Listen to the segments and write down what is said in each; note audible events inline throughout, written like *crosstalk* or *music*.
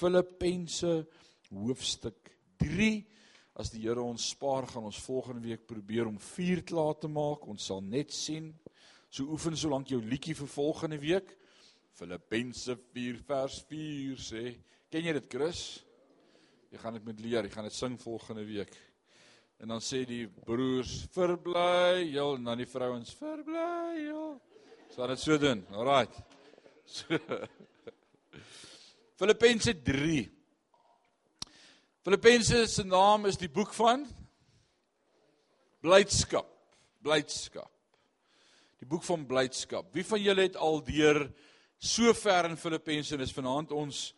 Filippense hoofstuk 3. As die Here ons spaar, gaan ons volgende week probeer om 4 klaar te maak. Ons sal net sien. So oefen solank jou liedjie vir volgende week. Filippense 4 vers 4 sê. Ken jy dit, Chris? Jy gaan dit met leer. Jy gaan dit sing volgende week. En dan sê die broers verbly, jul en dan die vrouens verbly, jul. Sal dit so doen. Alraait. *laughs* So. Filippense 3. Filippense se naam is die boek van blydskap. Blydskap. Die boek van blydskap. Wie van julle het al deur so ver in Filippense en is vanaand ons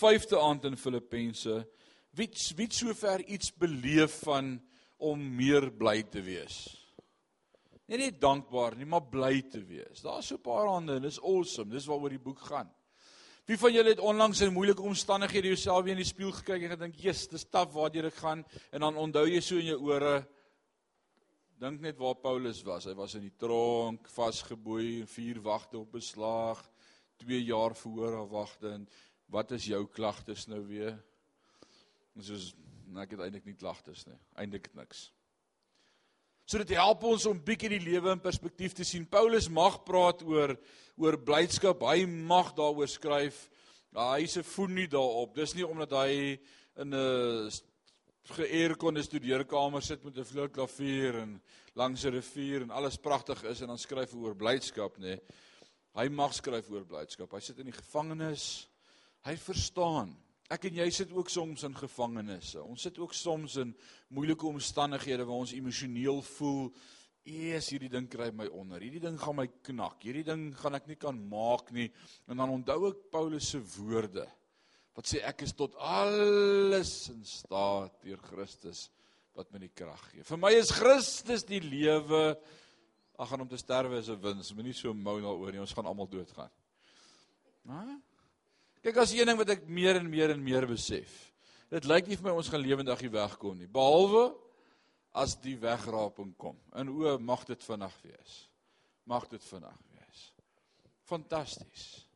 vyfde aand in Filippense. Wie wie so ver iets beleef van om meer bly te wees? Nie net dankbaar nie, maar bly te wees. Daar's so 'n paar hande en dis awesome. Dis waaroor die boek gaan. Wie van julle het onlangs in moeilike omstandighede jouself weer in die spieël gekyk en gedink, "Jesus, dis taaf waartoe ek gaan." En dan onthou jy so in jou ore dink net waar Paulus was. Hy was in die tronk, vasgeboei, vier wagte op beslag, 2 jaar verhoor afwagte en wat is jou klagtes nou weer? En soos nou ek het eintlik nie klagtes nie. Eintlik niks. So dit help ons om bietjie die lewe in perspektief te sien. Paulus mag praat oor oor blydskap. Hy mag daaroor skryf. Hy se voet nie daarop. Dis nie omdat hy in 'n geairkonde studeerkamer sit met 'n vloerklavier en langs 'n rivier en alles pragtig is en dan skryf hy oor blydskap, nê. Hy mag skryf oor blydskap. Hy sit in die gevangenis. Hy verstaan. Ek en jy sit ook soms in gevangenisse. Ons sit ook soms in moeilike omstandighede waar ons emosioneel voel, "Eers hierdie ding kry my onder. Hierdie ding gaan my knak. Hierdie ding gaan ek nie kan maak nie." En dan onthou ek Paulus se woorde wat sê ek is tot alles in staat deur Christus wat my die krag gee. Vir my is Christus die lewe. Ag gaan om te sterwe is 'n wins. Moenie so mou daaroor nie. Ons gaan almal doodgaan. Hæ? Kyk as een ding wat ek meer en meer en meer besef. Dit lyk nie vir my ons gaan lewendig hier wegkom nie, behalwe as die wegraping kom. En o, mag dit vinnig wees. Mag dit vinnig wees. Fantasties.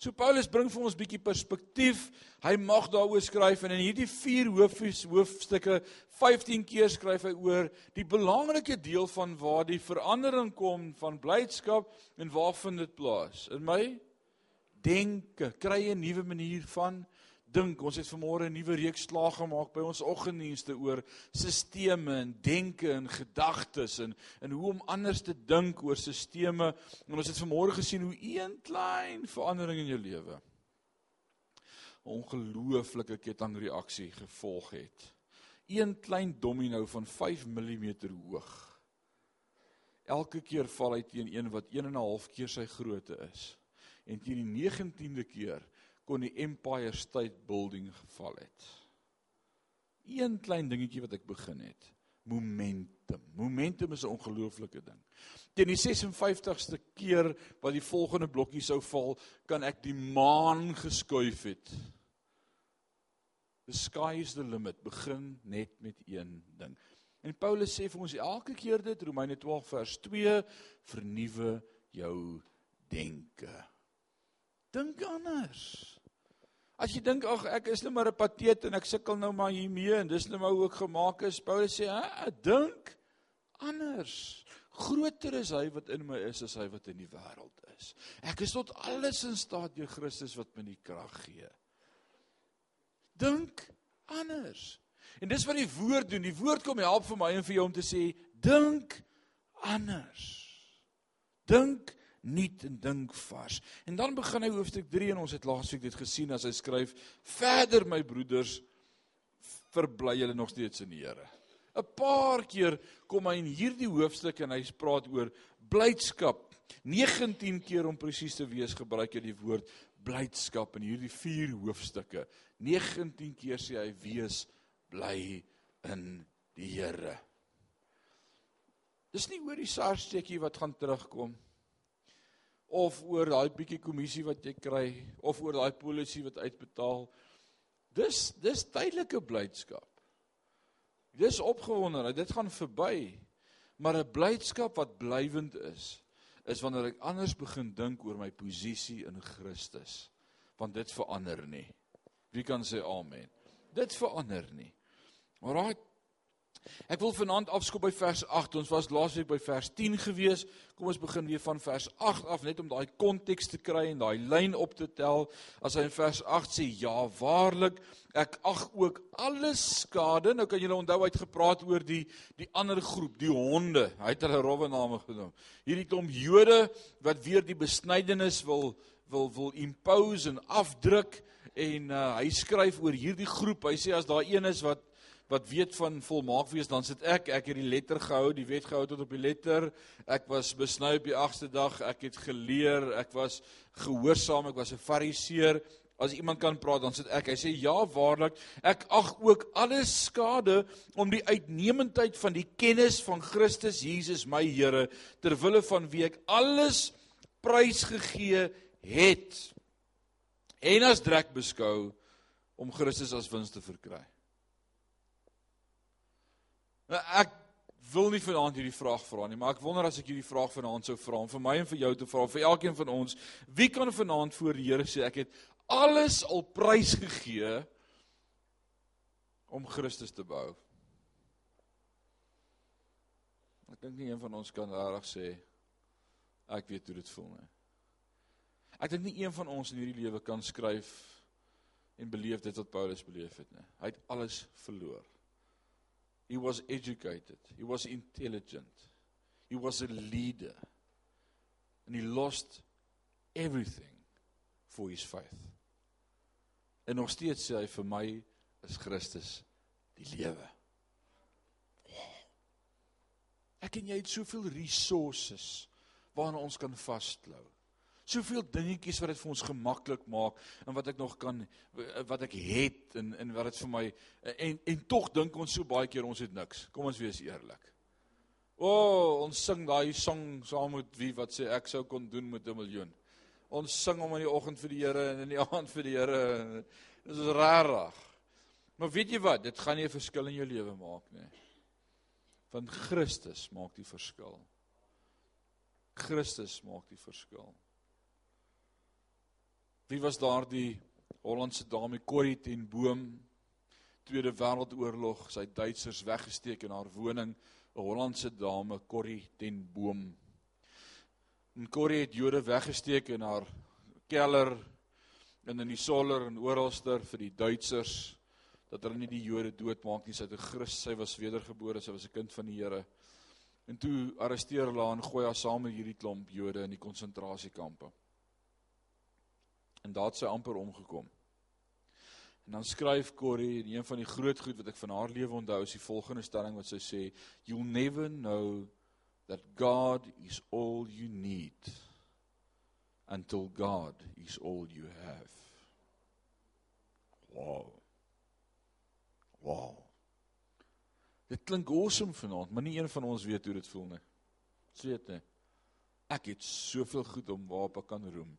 So Paulus bring vir ons bietjie perspektief. Hy mag daaroor skryf en in hierdie 4 hoofies hoofstukke 15 keer skryf hy oor die belangrike deel van waar die verandering kom van blydskap en waar vind dit plaas? In my denke, kry 'n nuwe manier van dink. Ons het vanmôre 'n nuwe reeks slaag gemaak by ons oggenddienste oor sisteme en denke en gedagtes en en hoe om anders te dink oor sisteme. En ons het vanmôre gesien hoe een klein verandering in jou lewe ongelooflike kettingreaksie gevolg het. Een klein domino van 5 mm hoog. Elke keer val hy teen een wat 1 en 'n half keer sy grootte is en teen die 19de keer kon die Empire State Building geval het. Een klein dingetjie wat ek begin het. Momentum. Momentum is 'n ongelooflike ding. Teen die 56ste keer wat die volgende blokkie sou val, kan ek die maan geskuif het. The sky is the limit. Begin net met een ding. En Paulus sê vir ons elke keer dit Romeine 12 vers 2 vernuwe jou denke. Dink anders. As jy dink ag ek is net maar 'n pateet en ek sukkel nou maar hiermee en dis net maar hoe ek gemaak is. Paulus sê, "Hæ, dink anders. Groter is hy wat in my is as hy wat in die wêreld is. Ek is tot alles in staat deur Christus wat my die krag gee." Dink anders. En dis wat die woord doen. Die woord kom help vir my en vir jou om te sê, dink anders. Dink nuut en dink vars. En dan begin hy hoofstuk 3 en ons het laasweek dit gesien as hy skryf: "Verder my broeders, verbly julle nog steeds in die Here." 'n Paar keer kom hy in hierdie hoofstuk en hy praat oor blydskap. 19 keer om presies te wees gebruik hy die woord blydskap in hierdie 4 hoofstukke. 19 keer sê hy wees bly in die Here. Dis nie oor die SARS-stekkie wat gaan terugkom nie. Of oor daai bietjie kommissie wat jy kry of oor daai polisie wat uitbetaal. Dis dis tydelike blydskap. Dis opgewondenheid, dit gaan verby. Maar 'n blydskap wat blywend is, is wanneer ek anders begin dink oor my posisie in Christus. Want dit verander nie. Wie kan sê amen? Dit verander nie. Alraai. Ek wil vanaand afskop by vers 8. Ons was laasweek by vers 10 gewees. Kom ons begin weer van vers 8 af net om daai konteks te kry en daai lyn op te tel. As hy in vers 8 sê ja, waarlik, ek ag ook alles skade. Nou kan julle onthou hy het gepraat oor die die ander groep, die honde. Hy het hulle rowwe name genoem. Hierdie klomp Jode wat weer die besnydenis wil wil wil impose en afdruk en uh, hy skryf oor hierdie groep. Hy sê as daar een is wat wat weet van volmaak wees, dan sit ek. Ek het die letter gehou, die wet gehou tot op die letter. Ek was besny op die 8ste dag. Ek het geleer, ek was gehoorsaam, ek was 'n fariseer. As iemand kan praat, dan sit ek. Hy sê ja, waarlik, ek ag ook alles skade om die uitnemendheid van die kennis van Christus Jesus my Here ter wille van wie ek alles prysgegee het en as drek beskou om Christus as wins te verkry. Nou ek wil nie vanaand hierdie vraag vra nie, maar ek wonder as ek hierdie vraag vanaand sou vra om vir my en vir jou te vra, vir elkeen van ons, wie kan vanaand voor die Here sê ek het alles al prys gegee om Christus te behou? Ek dink nie een van ons kan regtig sê ek weet hoe dit voel nie. Ek dink nie een van ons in hierdie lewe kan skryf en beleef dit wat Paulus beleef het nie. Hy het alles verloor. He was educated. He was intelligent. He was a leader. And he lost everything for his faith. En nog steeds sê hy vir my is Christus die lewe. Ek en jy het soveel resources waarna ons kan vasklou. Soveel dingetjies wat dit vir ons gemaklik maak en wat ek nog kan wat ek het en en wat dit vir my en en tog dink ons so baie keer ons het niks. Kom ons wees eerlik. O, oh, ons sing daai song saam met wie wat sê ek sou kon doen met 'n miljoen. Ons sing hom in die oggend vir die Here en in die *laughs* aand vir die Here. Dit is rarig. Maar weet jy wat? Dit gaan nie 'n verskil in jou lewe maak nie. Want Christus maak die verskil. Christus maak die verskil. Wie was daardie Hollandse dame Corrie ten Boom? Tweede Wêreldoorlog, sy Duitsers weggesteek in haar woning, 'n Hollandse dame Corrie ten Boom. En Corrie het Jode weggesteek in haar keller en in die soller en oralster vir die Duitsers dat hulle nie die Jode doodmaak nie. Sy het 'n Christus, sy was wedergebore, sy was 'n kind van die Here. En toe arresteer hulle haar en gooi haar saam met hierdie klomp Jode in die konsentrasiekampe. En daar het sy amper omgekom. En dan skryf Corrie en een van die groot goed wat ek van haar lewe onthou is die volgende stelling wat sy sê, you'll never know that God is all you need until God is all you have. Wow. Wow. Dit klink awesome vanaand, maar nie een van ons weet hoe dit voel nie. Sweet nie. Ek het soveel goed om waarop ek kan roem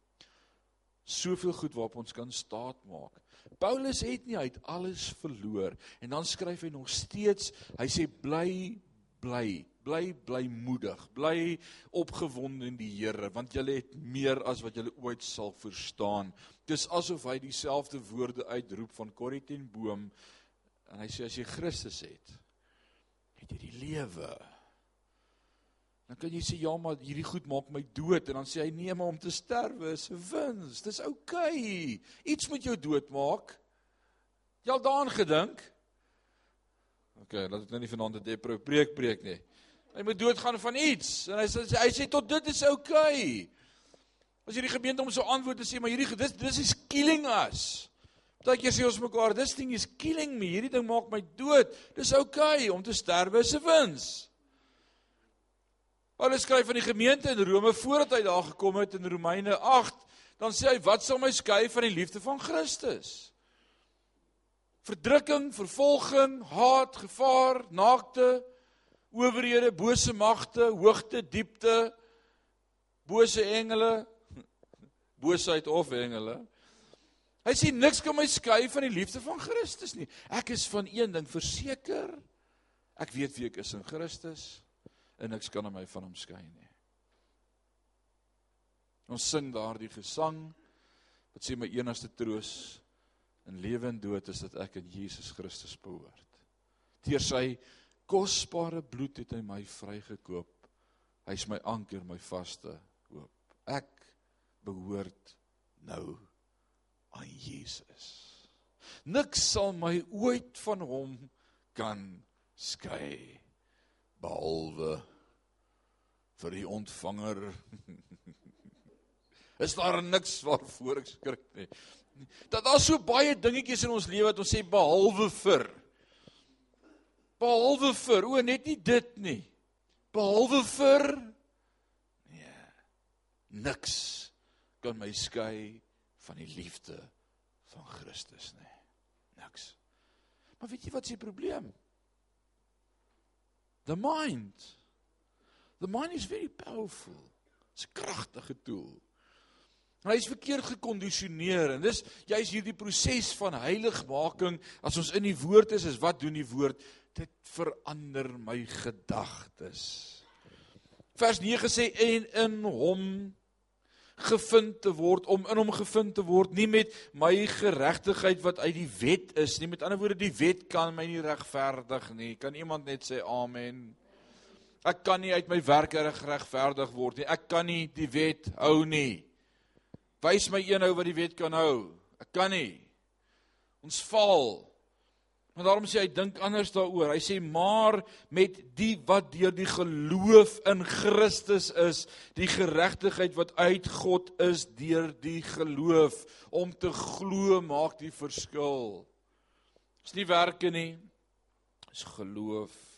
soveel goed waarop ons kan staat maak. Paulus het nie uit alles verloor en dan skryf hy nog steeds, hy sê bly bly, bly bly moedig, bly opgewonde in die Here want jy het meer as wat jy ooit sal verstaan. Dis asof hy dieselfde woorde uitroep van Corrie ten Boom en hy sê as jy Christus het, het jy die lewe. Dan kan jy sê ja, maar hierdie goed maak my dood en dan sê hy nee, maar om te sterwe is 'n wins. Dis oukei. Okay. Iets moet jou doodmaak. Jy al daaraan gedink? OK, laat ek nou nie vanaand 'n depro preek preek nie. Hy moet doodgaan van iets en hy sê hy sê tot dit is oukei. Okay. As hierdie gemeente om so antwoord te sê, maar hierdie dis dis is killing us. Partykeer sê ons mekaar, this thing is killing me. Hierdie ding maak my dood. Dis oukei okay. om te sterwe is 'n wins. Paulus skryf aan die gemeente in Rome voordat hy daar gekom het in Romeine 8, dan sê hy wat sal my skei van die liefde van Christus? Verdrukking, vervolging, haat, gevaar, naakte, owerhede, bose magte, hoogte, diepte, bose engele, *laughs* boosheid of engele. Hy sê niks kan my skei van die liefde van Christus nie. Ek is van een ding verseker. Ek weet wie ek is in Christus en niks kan my van hom skei nie. Ons sing daardie gesang wat sê my enigste troos in lewe en dood is dat ek in Jesus Christus behoort. Deur sy kosbare bloed het hy my vrygekoop. Hy's my anker, my vaste hoop. Ek behoort nou aan Jesus. Niks sal my ooit van hom kan skei behalwe vir die ontvanger. *laughs* Is daar niks waarvoor ek skrik nie. Dat daar so baie dingetjies in ons lewe wat ons sê behalwe vir. Behalwe vir, o net nie dit nie. Behalwe vir nee. Niks kan my skei van die liefde van Christus nie. Niks. Maar weet jy wat se probleem? The mind. The mind is very powerful. Dit's 'n kragtige tool. Hy is verkeerd gekondisioneer en dis juis hierdie proses van heiligmaking as ons in die woord is, is wat doen die woord? Dit verander my gedagtes. Vers 9 sê en in hom gevind te word om in hom gevind te word nie met my geregtigheid wat uit die wet is nie met ander woorde die wet kan my nie regverdig nie kan iemand net sê amen ek kan nie uit my werke geregverdig word nie. Ek kan nie die wet hou nie. Wys my een ou wat die wet kan hou. Ek kan nie. Ons val. Maar daarom sê hy dink anders daaroor. Hy sê maar met die wat deur die geloof in Christus is, die geregtigheid wat uit God is deur die geloof. Om te glo maak die verskil. Dis nie werke nie. Dis geloof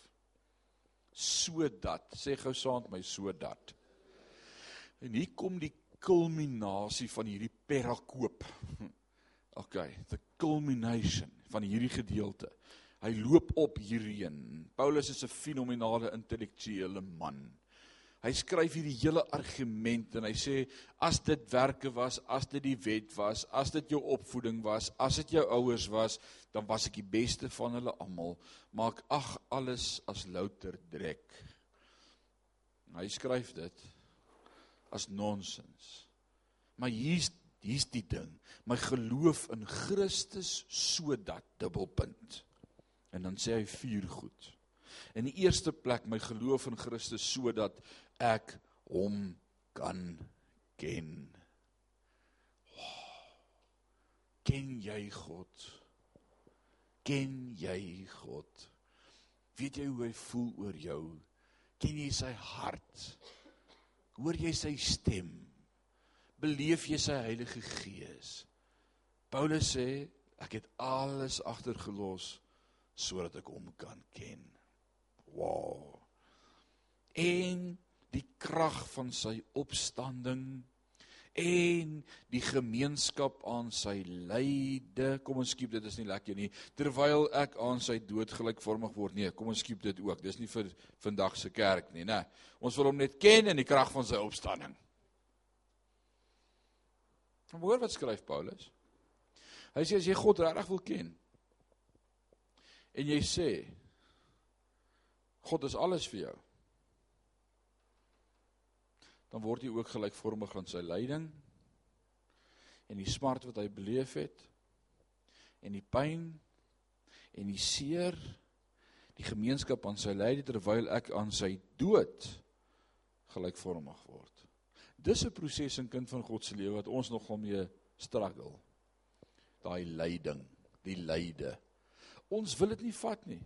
sodat sê gou met my sodat. En hier kom die kulminasie van hierdie perakoop. *laughs* OK, the culmination van hierdie gedeelte. Hy loop op hierheen. Paulus is 'n fenominale intellektuele man. Hy skryf hierdie hele argument en hy sê as dit werke was, as dit die wet was, as dit jou opvoeding was, as dit jou ouers was, dan was ek die beste van hulle almal, maar ek ag alles as louter drek. Hy skryf dit as nonsens. Maar hier's hier's die ding. My geloof in Christus sodat dubbelpunt. En dan sê hy vier goed. In die eerste plek my geloof in Christus sodat ek hom kan ken. Oh, ken jy God? Ken jy God? Weet jy hoe hy voel oor jou? Ken jy sy hart? Hoor jy sy stem? beleef jy sy Heilige Gees. Paulus sê ek het alles agtergelos sodat ek hom kan ken. Wow. En die krag van sy opstanding en die gemeenskap aan sy lyde. Kom ons skiep dit is nie lekker nie. Terwyl ek aan sy dood gelykvormig word. Nee, kom ons skiep dit ook. Dis nie vir vandag se kerk nie, né? Ons wil hom net ken in die krag van sy opstanding. Maar hoor wat skryf Paulus? Hy sê as jy God regtig wil ken en jy sê God is alles vir jou. Dan word jy ook gelykvormig aan sy lyding en die smart wat hy beleef het en die pyn en die seer die gemeenskap aan sy lyde terwyl ek aan sy dood gelykvormig word. Dis 'n proses in kind van God se lewe wat ons nogal mee struggle. Daai lyding, die lyde. Ons wil dit nie vat nie.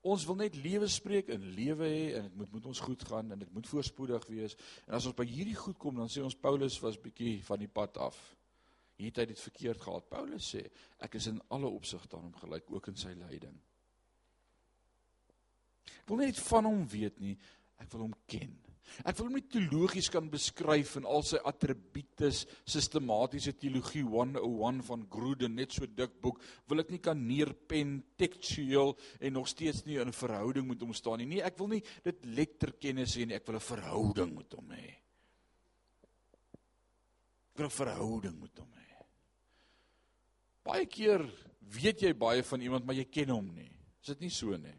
Ons wil net lewe spreek en lewe hê en dit moet met ons goed gaan en dit moet voorspoedig wees. En as ons by hierdie goed kom, dan sê ons Paulus was bietjie van die pad af. Hier het hy dit verkeerd gehad. Paulus sê, ek is in alle opsigte aan hom gelyk, ook in sy lyding. Ek wil net van hom weet nie, ek wil hom ken. Ek wil hom nie teologies kan beskryf in al sy attribute, sistematiese teologie 101 van Gruden, net so dik boek, wil ek nie kan neerpen tekstueel en nog steeds nie in 'n verhouding met hom staan nie. Nee, ek wil nie dit letterkennis hê nie, ek wil 'n verhouding met hom hê. Ek wil 'n verhouding met hom hê. Baie keer weet jy baie van iemand, maar jy ken hom nie. Is dit nie so nie?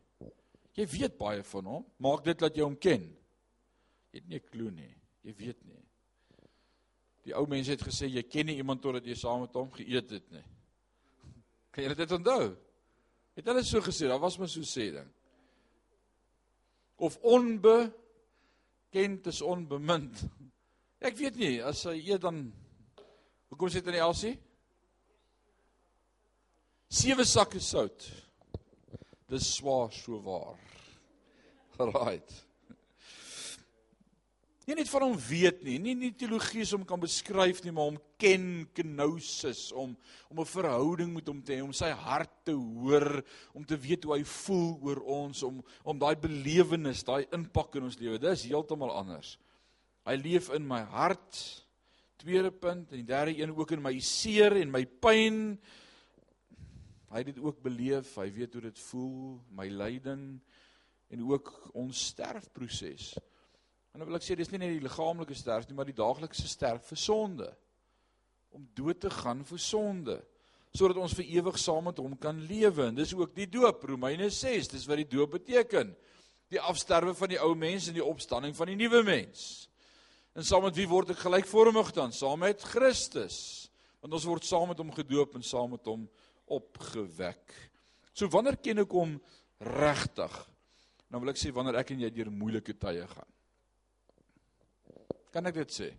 Jy weet baie van hom, maak dit dat jy hom ken. Jy het nie 'n klou nie. Jy weet nie. Die ou mense het gesê jy ken nie iemand totdat jy saam met hom geëet het nie. *laughs* Kan jy dit onthou? Het hulle so gesê? Daar was maar so sê ding. Of onbekend is onbemind. *laughs* Ek weet nie, as hy eet dan Hoekom sê dit in die Elsie? Sewe sakke sout. Dis swaar so waar. *laughs* Right. Nie net van hom weet nie, nie nie teologie is om kan beskryf nie, maar om ken kenosis, om om 'n verhouding met hom te hê, om sy hart te hoor, om te weet hoe hy voel oor ons, om om daai belewenis, daai impak in ons lewe. Dis heeltemal anders. Hy leef in my hart. Tweede punt en die derde een ook in my seer en my pyn. Hy het dit ook beleef. Hy weet hoe dit voel, my lyding en ook ons sterfproses. En dan wil ek sê dis nie net die liggaamlike sterf nie, maar die daaglikse sterf vir sonde. Om dood te gaan vir sonde sodat ons vir ewig saam met hom kan lewe. En dis ook die doop, Romeine 6, dis wat die doop beteken. Die afsterwe van die ou mens en die opstanding van die nuwe mens. En saam met wie word ek gelykvormig dan? Saam met Christus. Want ons word saam met hom gedoop en saam met hom opgewek. So wanneer ken ek hom regtig? Dan wil ek sê wanneer ek en jy deur moeilike tye gaan. Kan ek dit sê?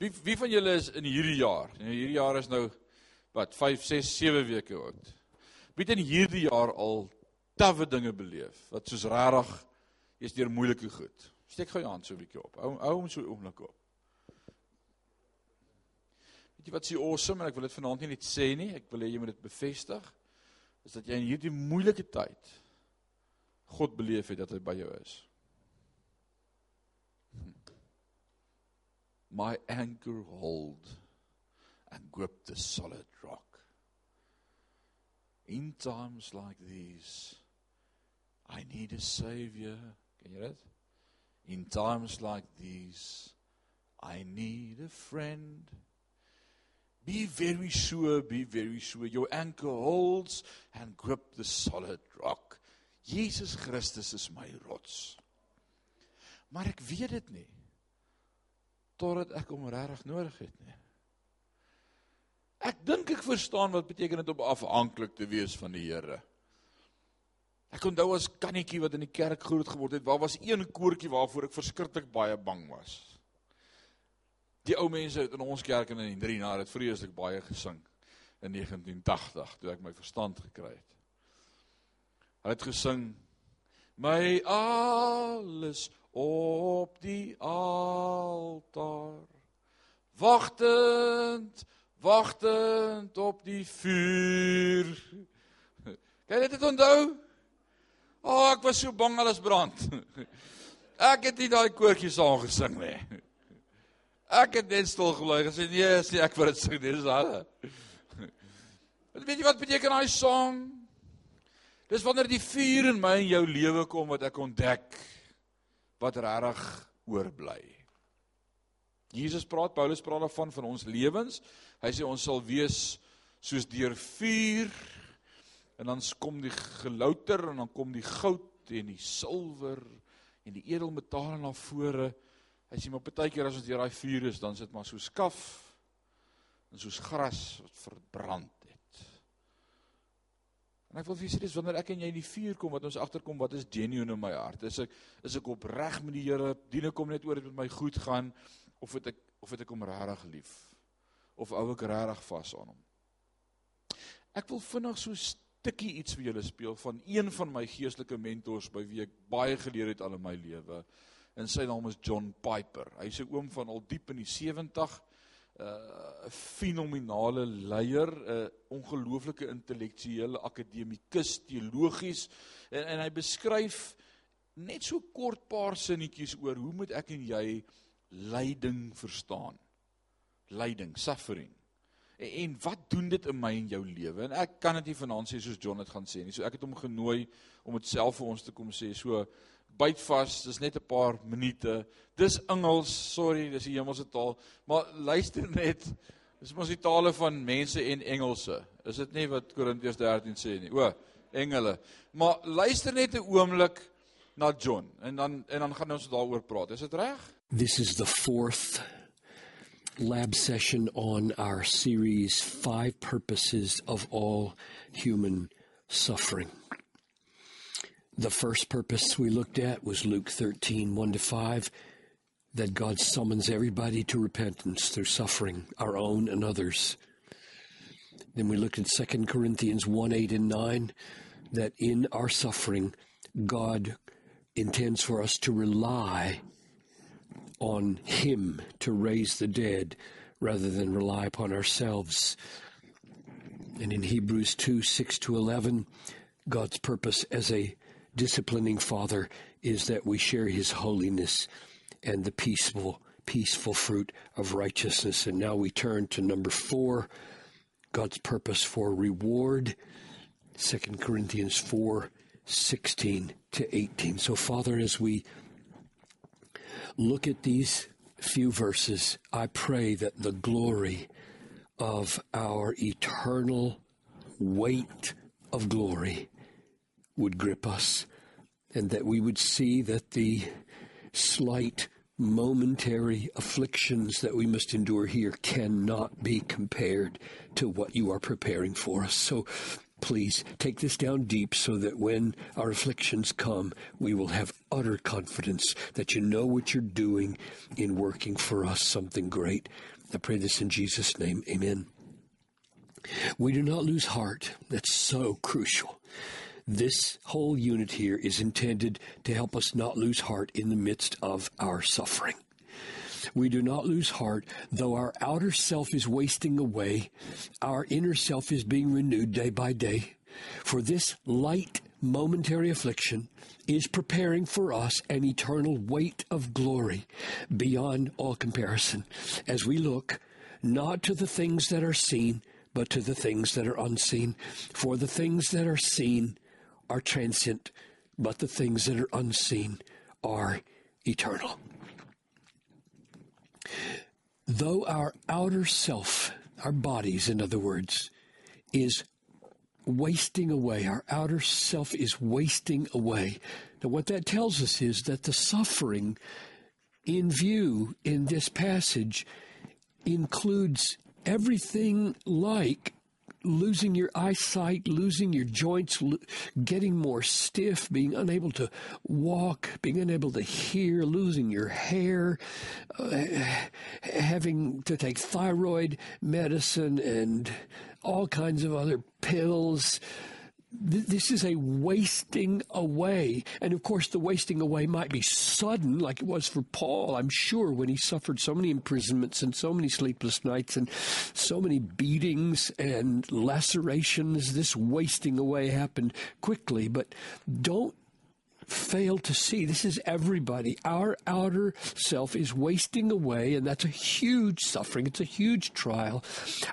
Wie wie van julle is in hierdie jaar? Nou hierdie jaar is nou wat 5, 6, 7 weke oud. Wie het in hierdie jaar al tawwe dinge beleef wat soos regtig jy's deur moeilike goed. Steek gou jou hand so 'n bietjie op. Hou hou hom so 'n oomblik op. Weet jy wat s'ie awesome en ek wil dit vanaand nie net sê nie, ek wil hê jy moet dit bevestig. Is dat jy in hierdie moeilike tyd God beleef het dat hy by jou is. My anchor hold and grip the solid rock. In times like these I need a savior. Ken jy dit? In times like these I need a friend. Be very sure, be very sure your anchor holds and grip the solid rock. Jesus Christus is my rots. Maar ek weet dit nie totdat ek hom regtig nodig het nie. Ek dink ek verstaan wat beteken dit om afhanklik te wees van die Here. Ek onthou as kannetjie wat in die kerk groot geword het, waar was een koortjie waarvoor ek verskriklik baie bang was. Die ou mense het in ons kerk in die 3 jaar het vreeslik baie gesing in 1980 toe ek my verstand gekry het. Hulle het gesing my alles op die altaar wagtend wagtend op die vuur *laughs* Kan jy dit onthou? O, oh, ek was so bang alles brand. *laughs* Ek het nie daai koortjies saam gesing nie. *laughs* Ek het net stil gebly gesê nee, sê ek wil dit sing, dis al. Weet jy wat beteken daai song? Dis wanneer die vuur in my en jou lewe kom wat ek ontdek wat regtig oorbly. Jesus praat, Paulus praat daarvan van ons lewens. Hy sê ons sal wees soos deur vuur en dan kom die gelouter en dan kom die goud en die silwer en die edelmetale na vore. Hy sê maar partykeer as ons deur daai vuur is, dan sit maar so skaf en soos gras wat verbrand. En ek wil vir julle sê dis wanneer ek en jy in die vuur kom wat ons agterkom wat is genuine in my hart. Is ek is ek opreg met die Here? Dien ek hom net oor dit met my goed gaan of het ek of het ek hom regtig lief? Of hou ek regtig vas aan hom? Ek wil vinnig so stukkie iets vir julle speel van een van my geestelike mentors by wie ek baie geleer het al in my lewe. En sy naam is John Piper. Hy's 'n oom van al diep in die 70 'n uh, fenominale leier, 'n uh, ongelooflike intellektuele akademikus, teologies en, en hy beskryf net so kort paar sinnetjies oor hoe moet ek en jy lyding verstaan. Lyding, suffering. En, en wat doen dit in my en jou lewe? En ek kan dit nie vanaand sê soos John dit gaan sê nie. So ek het hom genooi om dit self vir ons te kom sê. So byt vas, dis net 'n paar minute. Dis Engels, sorry, dis die hemelse taal, maar luister net. Dis mos die tale van mense en Engelse. Is dit nie wat Korintiërs 13 sê nie? O, engele. Maar luister net 'n oomblik na John en dan en dan gaan ons daaroor praat. Is dit reg? This is the fourth lab session on our series Five Purposes of All Human Suffering. The first purpose we looked at was Luke 13, 1 to 5, that God summons everybody to repentance through suffering, our own and others. Then we looked at 2 Corinthians 1, 8 and 9, that in our suffering, God intends for us to rely on Him to raise the dead rather than rely upon ourselves. And in Hebrews 2 6 to 11, God's purpose as a disciplining Father is that we share His holiness and the peaceful, peaceful fruit of righteousness. And now we turn to number four God's purpose for reward. 2 Corinthians 4 16 to 18. So, Father, as we look at these few verses, I pray that the glory of our eternal weight of glory would grip us and that we would see that the slight momentary afflictions that we must endure here cannot be compared to what you are preparing for us. So please take this down deep so that when our afflictions come, we will have utter confidence that you know what you're doing in working for us something great. I pray this in Jesus' name. Amen. We do not lose heart. That's so crucial. This whole unit here is intended to help us not lose heart in the midst of our suffering. We do not lose heart, though our outer self is wasting away, our inner self is being renewed day by day. For this light momentary affliction is preparing for us an eternal weight of glory beyond all comparison as we look not to the things that are seen, but to the things that are unseen. For the things that are seen are transient, but the things that are unseen are eternal. Though our outer self, our bodies, in other words, is wasting away, our outer self is wasting away. Now, what that tells us is that the suffering in view in this passage includes everything like losing your eyesight, losing your joints, lo- getting more stiff, being unable to walk, being unable to hear, losing your hair, uh, having to take thyroid medicine and all kinds of other pills. Th- This is a wasting away. And of course, the wasting away might be sudden, like it was for Paul, I'm sure, when he suffered so many imprisonments and so many sleepless nights and so many beatings and lacerations. This wasting away happened quickly. But don't fail to see this is everybody. Our outer self is wasting away, and that's a huge suffering. It's a huge trial.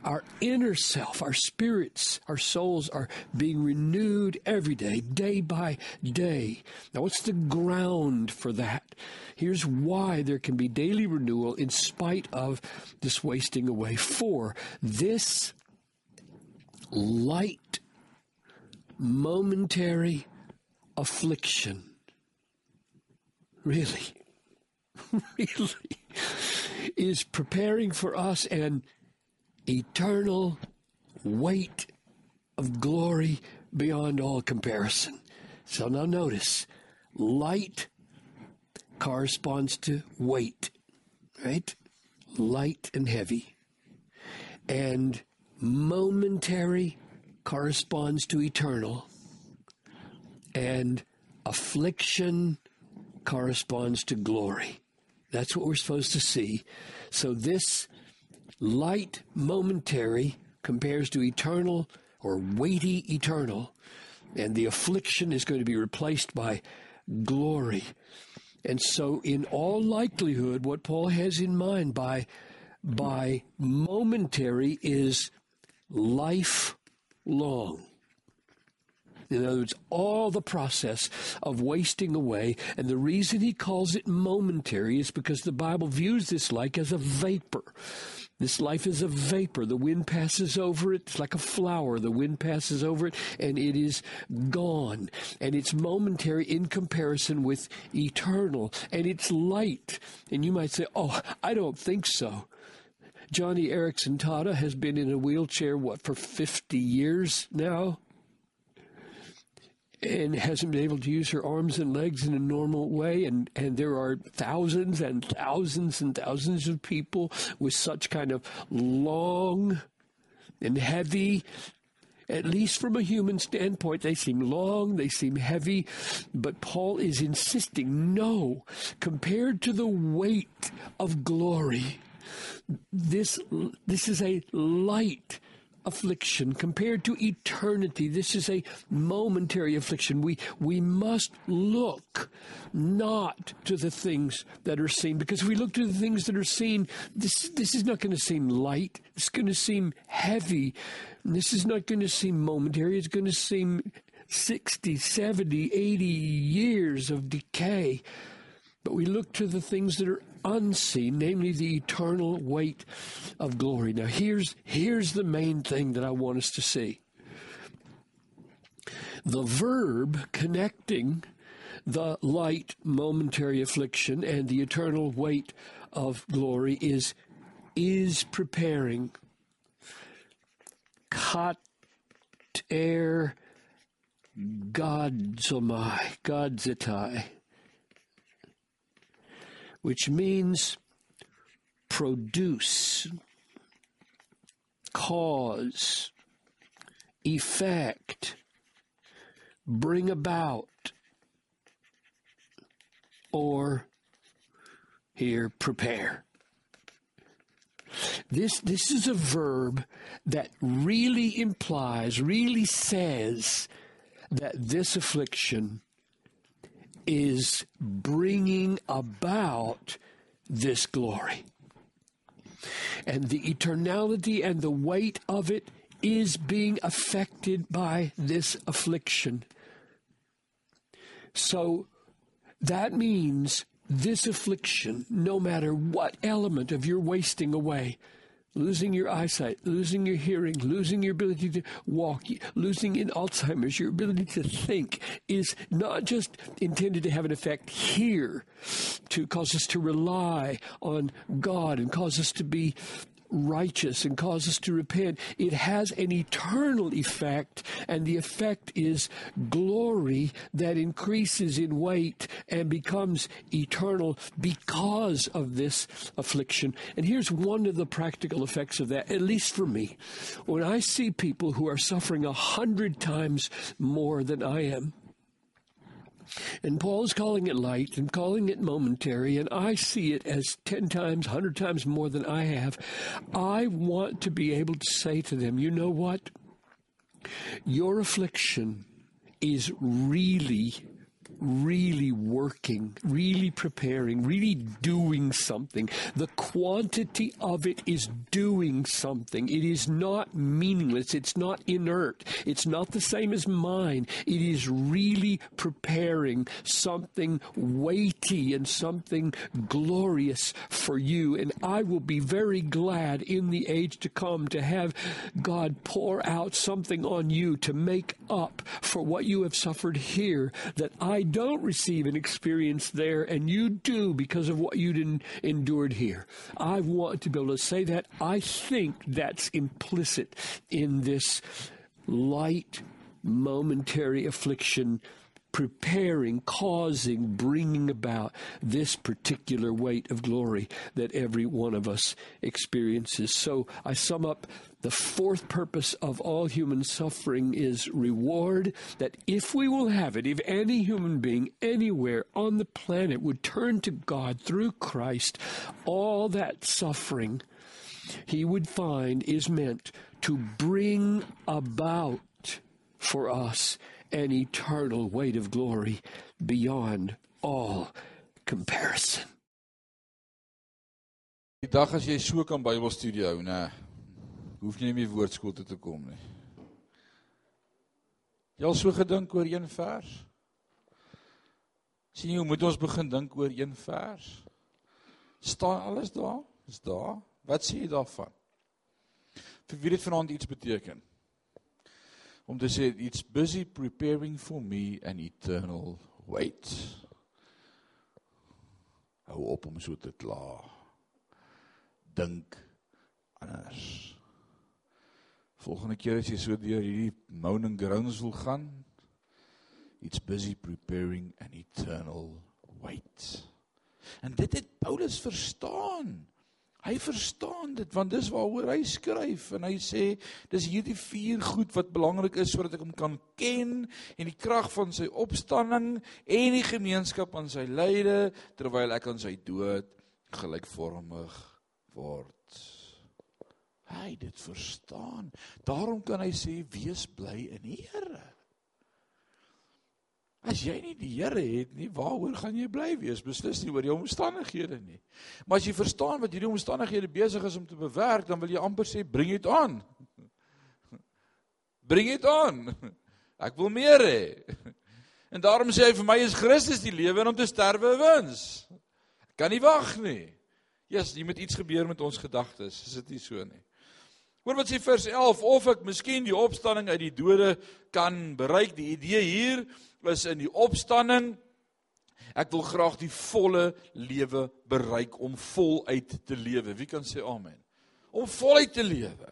Our inner self, our spirits, our souls are being renewed every day, day by day. Now, what's the ground for that? Here's why there can be daily renewal in spite of this wasting away. For this light, momentary affliction. Really, *laughs* really is preparing for us an eternal weight of glory beyond all comparison. So now notice light corresponds to weight, right? Light and heavy. And momentary corresponds to eternal. And affliction corresponds to glory. That's what we're supposed to see. So this light momentary compares to eternal or weighty eternal, and the affliction is going to be replaced by glory. And so, in all likelihood, what Paul has in mind by, by momentary is lifelong. In other words, all the process of wasting away. And the reason he calls it momentary is because the Bible views this like as a vapor. This life is a vapor. The wind passes over it. It's like a flower. The wind passes over it and it is gone. And it's momentary in comparison with eternal. And it's light. And you might say, oh, I don't think so. Johnny Erickson Tata has been in a wheelchair, what, for 50 years now? And hasn't been able to use her arms and legs in a normal way. And, and there are thousands and thousands and thousands of people with such kind of long and heavy. At least from a human standpoint, they seem long, they seem heavy, but Paul is insisting no, compared to the weight of glory, this, this is a light affliction compared to eternity. This is a momentary affliction. We, we must look not to the things that are seen, because if we look to the things that are seen, this, this is not going to seem light. It's going to seem heavy. This is not going to seem momentary. It's going to seem 60, 70, 80 years of decay. But we look to the things that are unseen, namely the eternal weight of glory. Now, here's, here's the main thing that I want us to see. The verb connecting the light momentary affliction and the eternal weight of glory is is preparing. Kat er godzomai godzetai which means produce, cause, effect, bring about, or here, prepare. This, this is a verb that really implies, really says that this affliction is bringing about this glory. And the eternality and the weight of it is being affected by this affliction. So that means this affliction, no matter what element of your wasting away, losing your eyesight, losing your hearing, losing your ability to walk, losing in Alzheimer's, your ability to think is not just intended to have an effect here to cause us to rely on God and cause us to be righteous and cause us to repent. It has an eternal effect, and the effect is glory that increases in weight and becomes eternal because of this affliction. And here's one of the practical effects of that, at least for me. When I see people who are suffering a hundred times more than I am, and Paul is calling it light and calling it momentary, and I see it as 10 times, 100 times more than I have. I want to be able to say to them, you know what? Your affliction is really really working, really preparing, really doing something. The quantity of it is doing something. It is not meaningless. It's not inert. It's not the same as mine. It is really preparing something weighty and something glorious for you. And I will be very glad in the age to come to have God pour out something on you to make up for what you have suffered here that I don't receive an experience there, and you do because of what you didn't endured here. I want to be able to say that. I think that's implicit in this light, momentary affliction preparing, causing, bringing about this particular weight of glory that every one of us experiences. So I sum up the fourth purpose of all human suffering is reward. That if we will have it, if any human being anywhere on the planet would turn to God through Christ, all that suffering he would find is meant to bring about for us an eternal weight of glory beyond all comparison. Die dag as jy so kan Bybelstudie hou, nê, hoef nie meer woordskool toe te kom nie. Jy al so gedink oor een vers? sien jy hoe moet ons begin dink oor een vers? Staan alles daar? Is daar? Wat sê jy daarvan? Vir wie dit vanaand iets beteken? Om te sê it's busy preparing for me an eternal wait. Hou op om so te kla. Dink anders. Volgende keer as jy so deur hierdie moaning grounds wil gaan, it's busy preparing an eternal wait. En dit het Paulus verstaan. Hy verstaan dit want dis waaroor hy skryf en hy sê dis hierdie vier goed wat belangrik is sodat ek hom kan ken en die krag van sy opstanding en die gemeenskap aan sy lyde terwyl ek aan sy dood gelykvormig word. Hy dit verstaan. Daarom kan hy sê wees bly in die Here. As jy nie die Here het nie, waaroor gaan jy bly wees? Beslis nie oor jou omstandighede nie. Maar as jy verstaan wat hierdie omstandighede besig is om te bewerk, dan wil jy amper sê bring dit aan. *laughs* Bring dit aan. *laughs* Ek wil meer hê. *laughs* En daarom sê hy vir my is Christus die lewe en om te sterwe wins. Ek kan nie wag nie. Jesus, jy moet iets gebeur met ons gedagtes. Is dit nie so nie? Hoor wat sê vers 11 of ek miskien die opstanding uit die dode kan bereik. Die idee hier is in die opstanding ek wil graag die volle lewe bereik om voluit te lewe. Wie kan sê amen? Om voluit te lewe.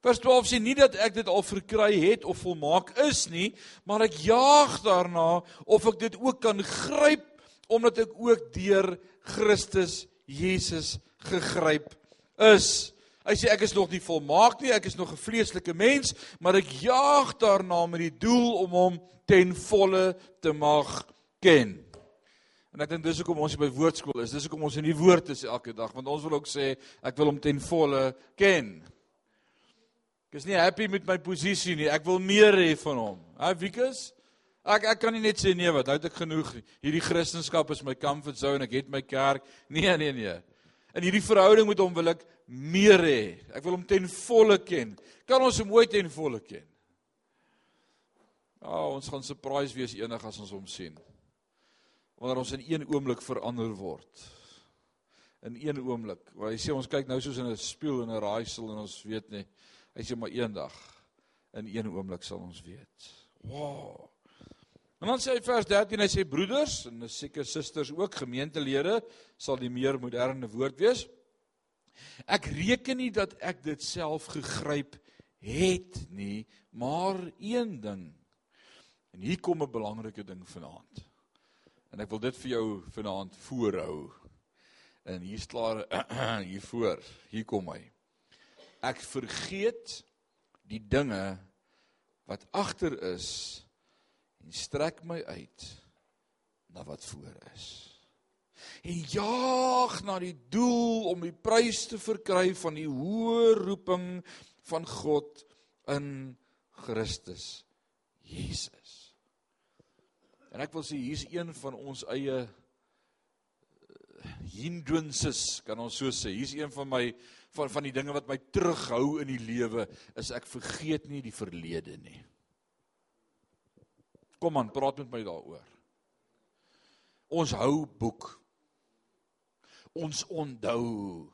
Vers 12 sê nie dat ek dit al verkry het of volmaak is nie, maar ek jaag daarna of ek dit ook kan gryp omdat ek ook deur Christus Jesus gegryp is. Hy sê ek is nog nie volmaak nie, ek is nog 'n vleeslike mens, maar ek jaag daarna met die doel om hom ten volle te mag ken. En ek dink dis hoekom ons by woordskool is. Dis hoekom ons in die woord is elke dag, want ons wil ook sê ek wil hom ten volle ken. Ek is nie happy met my posisie nie. Ek wil meer hê van hom. Hy Wikus? Ek ek kan nie net sê nee wat, nou het ek genoeg. Hierdie Christendom is my comfort zone. Ek het my kerk. Nee, nee, nee. In hierdie verhouding met hom wil ek meer hê. Ek wil hom ten volle ken. Kan ons hom ooit ten volle ken? Ja, ons gaan surprise wees enig as ons hom sien. Wanneer ons in een oomblik verander word. In een oomblik. Want hy sê ons kyk nou soos in 'n spieël en 'n raaisel en ons weet nie. Hy sê maar eendag in een oomblik sal ons weet. Wow. En dan sê hy vers 13 hy sê broeders en seker susters ook gemeentelede sal die meer moderne woord wees. Ek reken nie dat ek dit self gegryp het nie, maar een ding En hier kom 'n belangrike ding vanaand. En ek wil dit vir jou vanaand voorhou. En hier's klaar *clears throat* hier voor. Hier kom hy. Ek vergeet die dinge wat agter is en strek my uit na wat voor is. En jaag na die doel om die prys te verkry van die hoë roeping van God in Christus Jesus. En ek wil sê hier's een van ons eie eh, hindrances, kan ons so sê. Hier's een van my van van die dinge wat my terughou in die lewe is ek vergeet nie die verlede nie. Kom aan, praat met my daaroor. Ons hou boek. Ons onthou.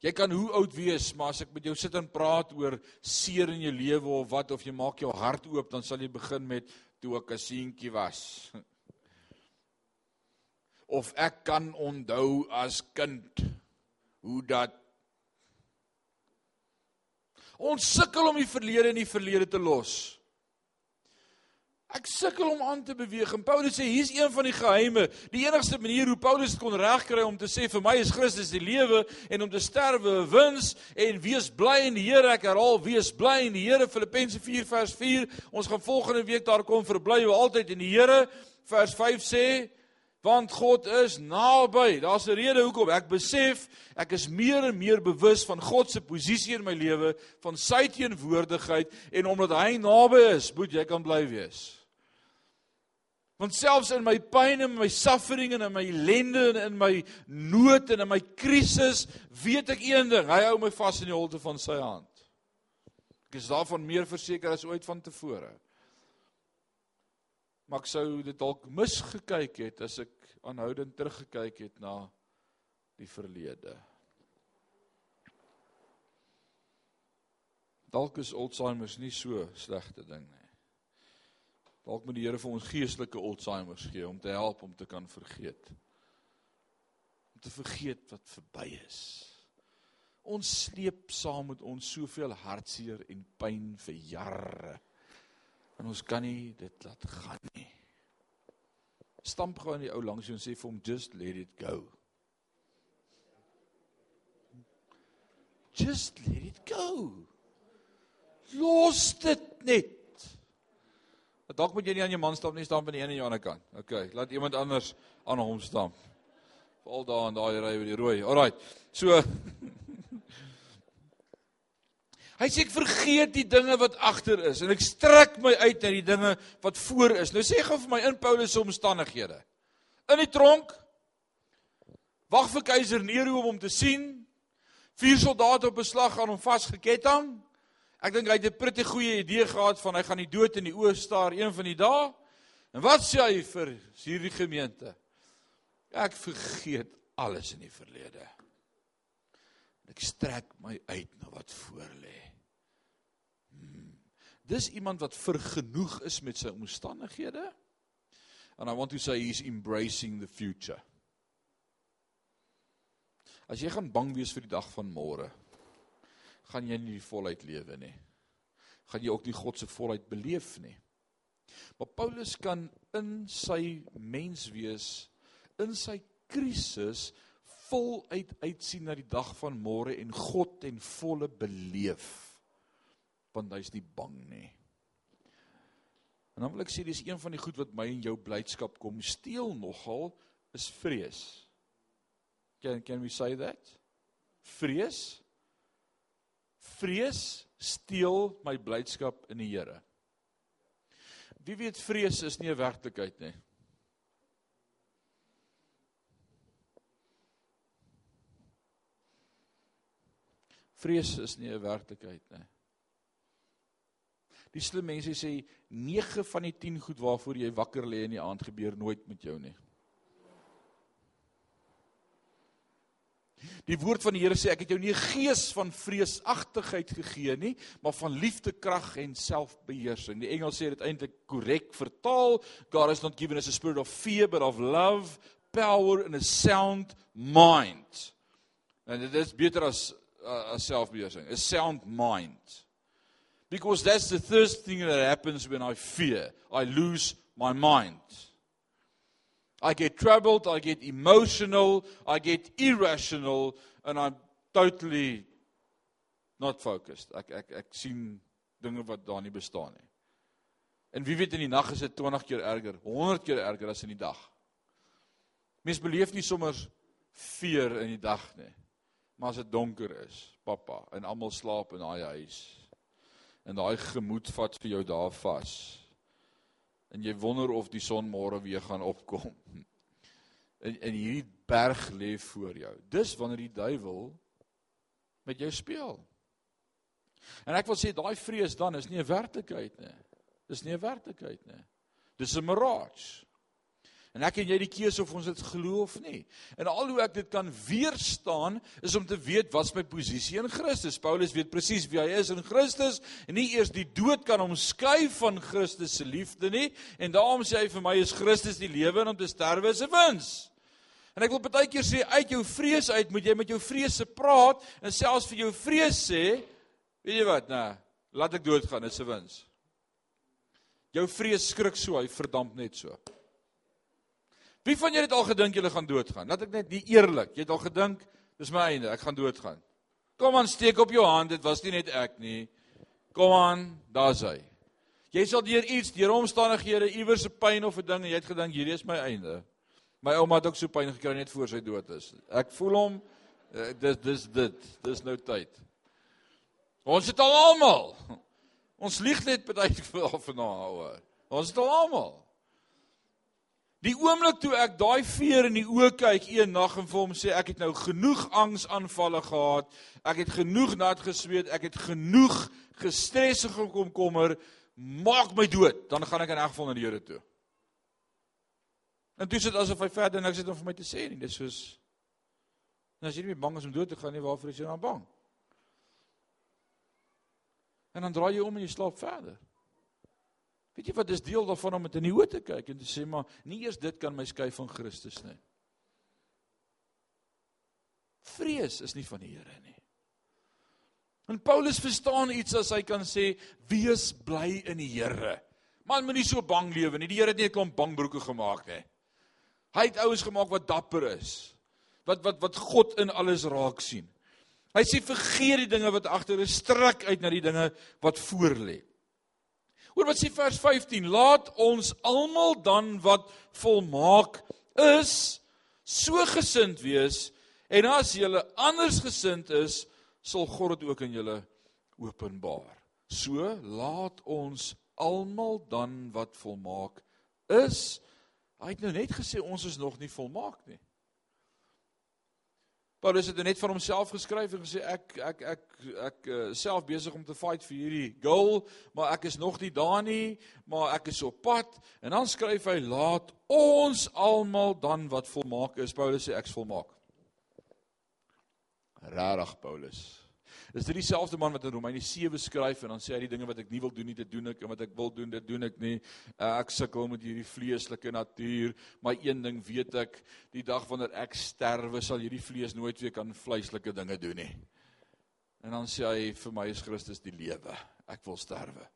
Jy kan hoe oud wees, maar as ek met jou sit en praat oor seer in jou lewe of wat of jy maak jou hart oop, dan sal jy begin met toe ek 'n seentjie was. *laughs* Of ek kan onthou as kind hoe dat ons sukkel om die verlede in die verlede te los. Ek sukkel om aan te beweeg en Paulus sê hier's een van die geheime. Die enigste manier hoe Paulus kon regkry om te sê vir my is Christus die lewe en om te sterwe wins en wees bly in die Here. Ek herhaal wees bly in die Here Filippense 4 vers 4. Ons gaan volgende week daar kom verbly jy altyd in die Here. Vers 5 sê want God is naby. Daar's 'n rede hoekom ek besef ek is meer en meer bewus van God se posisie in my lewe, van sy teenwoordigheid en omdat hy naby is, moet jy kan bly wees. Want selfs in my pyn en my suffering en in my ellende en in my nood en in my krisis, weet ek een ding, hy hou my vas in die holte van sy hand. Ek is daarvan meer verseker as ooit van tevore. Maar ek sou dit dalk misgekyk het as ek aanhoudend teruggekyk het na die verlede. Dalk is Alzheimer nie so slegte ding nie. Dalk moet die Here vir ons geestelike Alzheimer gee om te help om te kan vergeet. Om te vergeet wat verby is. Ons sleep saam met ons soveel hartseer en pyn vir jare. En ons kan nie dit laat gaan nie. Stamp gou aan die ou langs jou en sê vir hom just let it go. Just let it go. Los dit net. Dalk moet jy nie aan jou man stamp nie, stamp aan die een en die ander kant. OK, laat iemand anders aan hom stamp. Veral daar in daai ry met die rooi. Alraai. So *laughs* Hy sê ek vergeet die dinge wat agter is en ek strek my uit na die dinge wat voor is. Nou sê gou vir my in Paulus se omstandighede. In die tronk wag vir keiser Nero om hom te sien. Vier soldate op beslag aan hom vasgeketting. Ek dink hy het 'n pretty goeie idee gehad van hy gaan die dood in die oë staar een van die dae. En wat sê hy vir hierdie gemeente? Ek vergeet alles in die verlede. Ek strek my uit na wat voor lê. Dis iemand wat vergenoeg is met sy omstandighede. And I want to say he's embracing the future. As jy gaan bang wees vir die dag van môre, gaan jy nie die volheid lewe nie. Gaan jy ook nie God se volheid beleef nie. Maar Paulus kan in sy menswees, in sy krisis voluit uitsien na die dag van môre en God ten volle beleef want hy's nie bang nie. En dan wil ek sê dis een van die goed wat my en jou blydskap kom steel nogal is vrees. Can can we say that? Vrees? Vrees steel my blydskap in die Here. Wie weet vrees is nie 'n werklikheid nie. Vrees is nie 'n werklikheid nie. Die slim mense sê 9 van die 10 goed waarvoor jy wakker lê in die aand gebeur nooit met jou nie. Die woord van die Here sê ek het jou nie 'n gees van vreesagtigheid gegee nie, maar van liefde, krag en selfbeheersing. Die Engels sê dit eintlik korrek vertaal, God has not given us a spirit of fear but of love, power and a sound mind. En dit is beter as uh, as selfbeheersing, a sound mind. Because that's the first thing that happens when I fear. I lose my mind. I get troubled, I get emotional, I get irrational and I'm totally not focused. Ek ek ek sien dinge wat daar nie bestaan nie. En wie weet in die nag is dit 20 keer erger, 100 keer erger as in die dag. Mens beleef nie sommer fear in die dag nie. Maar as dit donker is, pappa, en almal slaap in daai huis, en daai gemoed vat vir jou daar vas. En jy wonder of die son môre weer gaan opkom. En en hierdie berg lê voor jou. Dis wanneer die duiwel met jou speel. En ek wil sê daai vrees dan is nie 'n werklikheid nie. Dis nie 'n werklikheid nie. Dis 'n mirage. En ek en jy die keuse of ons dit glo of nie. En al hoe ek dit kan weerstaan is om te weet wat's my posisie in Christus. Paulus weet presies wie hy is in Christus en nie eers die dood kan hom skei van Christus se liefde nie. En daarom sê hy vir my is Christus die lewe en om te sterwe is 'n wins. En ek wil baie keer sê uit jou vrees uit moet jy met jou vrese praat en selfs vir jou vrees sê, weet jy wat, nee, laat ek doodgaan, dit is 'n wins. Jou vrees skrik so, hy verdamp net so. Wie van julle het al gedink julle gaan doodgaan? Laat ek net die eerlik. Jy het al gedink dis my einde, ek gaan doodgaan. Kom aan, steek op jou hand, dit was nie net ek nie. Kom aan, daar's hy. Jy sal deur iets, deur omstandighede, iewers 'n pyn of 'n ding en jy het gedink hierdie is my einde. My ouma het ook so pyn gekry net voor sy dood is. Ek voel hom eh, dis dis dit, dis nou tyd. Ons het al almal. Ons lieg net baie vir vanaand. Ons het al almal. Die oomblik toe ek daai veer in die oë kyk een nag en vir hom sê ek het nou genoeg angsaanvalle gehad, ek het genoeg nat gesweet, ek het genoeg gestres en gekomkommer, maak my dood, dan gaan ek in elk geval na die Here toe. En toe sit asof hy verder niks het om vir my te sê nie. Dis soos nou as jy nie bang is om dood te gaan nie, waarvoor is jy dan bang? En dan draai jy om en jy slaap verder. Weet jy wat is deel daarvan om met in die oë te kyk en te sê maar nie eers dit kan my skei van Christus nie. Vrees is nie van die Here nie. En Paulus verstaan iets as hy kan sê wees bly in die Here. Man moenie so bang lewe nie. Die Here het nie 'n klomp bangbroeke gemaak nie. Hy het ouens gemaak wat dapper is. Wat wat wat God in alles raak sien. Hy sê vergeet die dinge wat agter is, strek uit na die dinge wat voor lê. Hoor wat sê vers 15, laat ons almal dan wat volmaak is, so gesind wees en as jy anders gesind is, sal God dit ook in julle openbaar. So laat ons almal dan wat volmaak is. Hy het nou net gesê ons is nog nie volmaak nie. Paulus het net van homself geskryf en gesê ek ek ek ek uh, self besig om te fight vir hierdie goal, maar ek is nog nie daar nie, maar ek is op pad en dan skryf hy laat ons almal dan wat volmaak is. Paulus sê ek's volmaak. Rarig Paulus. Dis dit dieselfde man wat in Romeine 7 skryf en dan sê hy die dinge wat ek nie wil doen nie, dit doen ek en wat ek wil doen, dit doen ek nie. Uh, ek sukkel met hierdie vleeslike natuur, maar een ding weet ek, die dag wanneer ek sterwe, sal hierdie vlees nooit weer kan vleislike dinge doen nie. En dan sê hy vir my is Christus die lewe. Ek wil sterwe.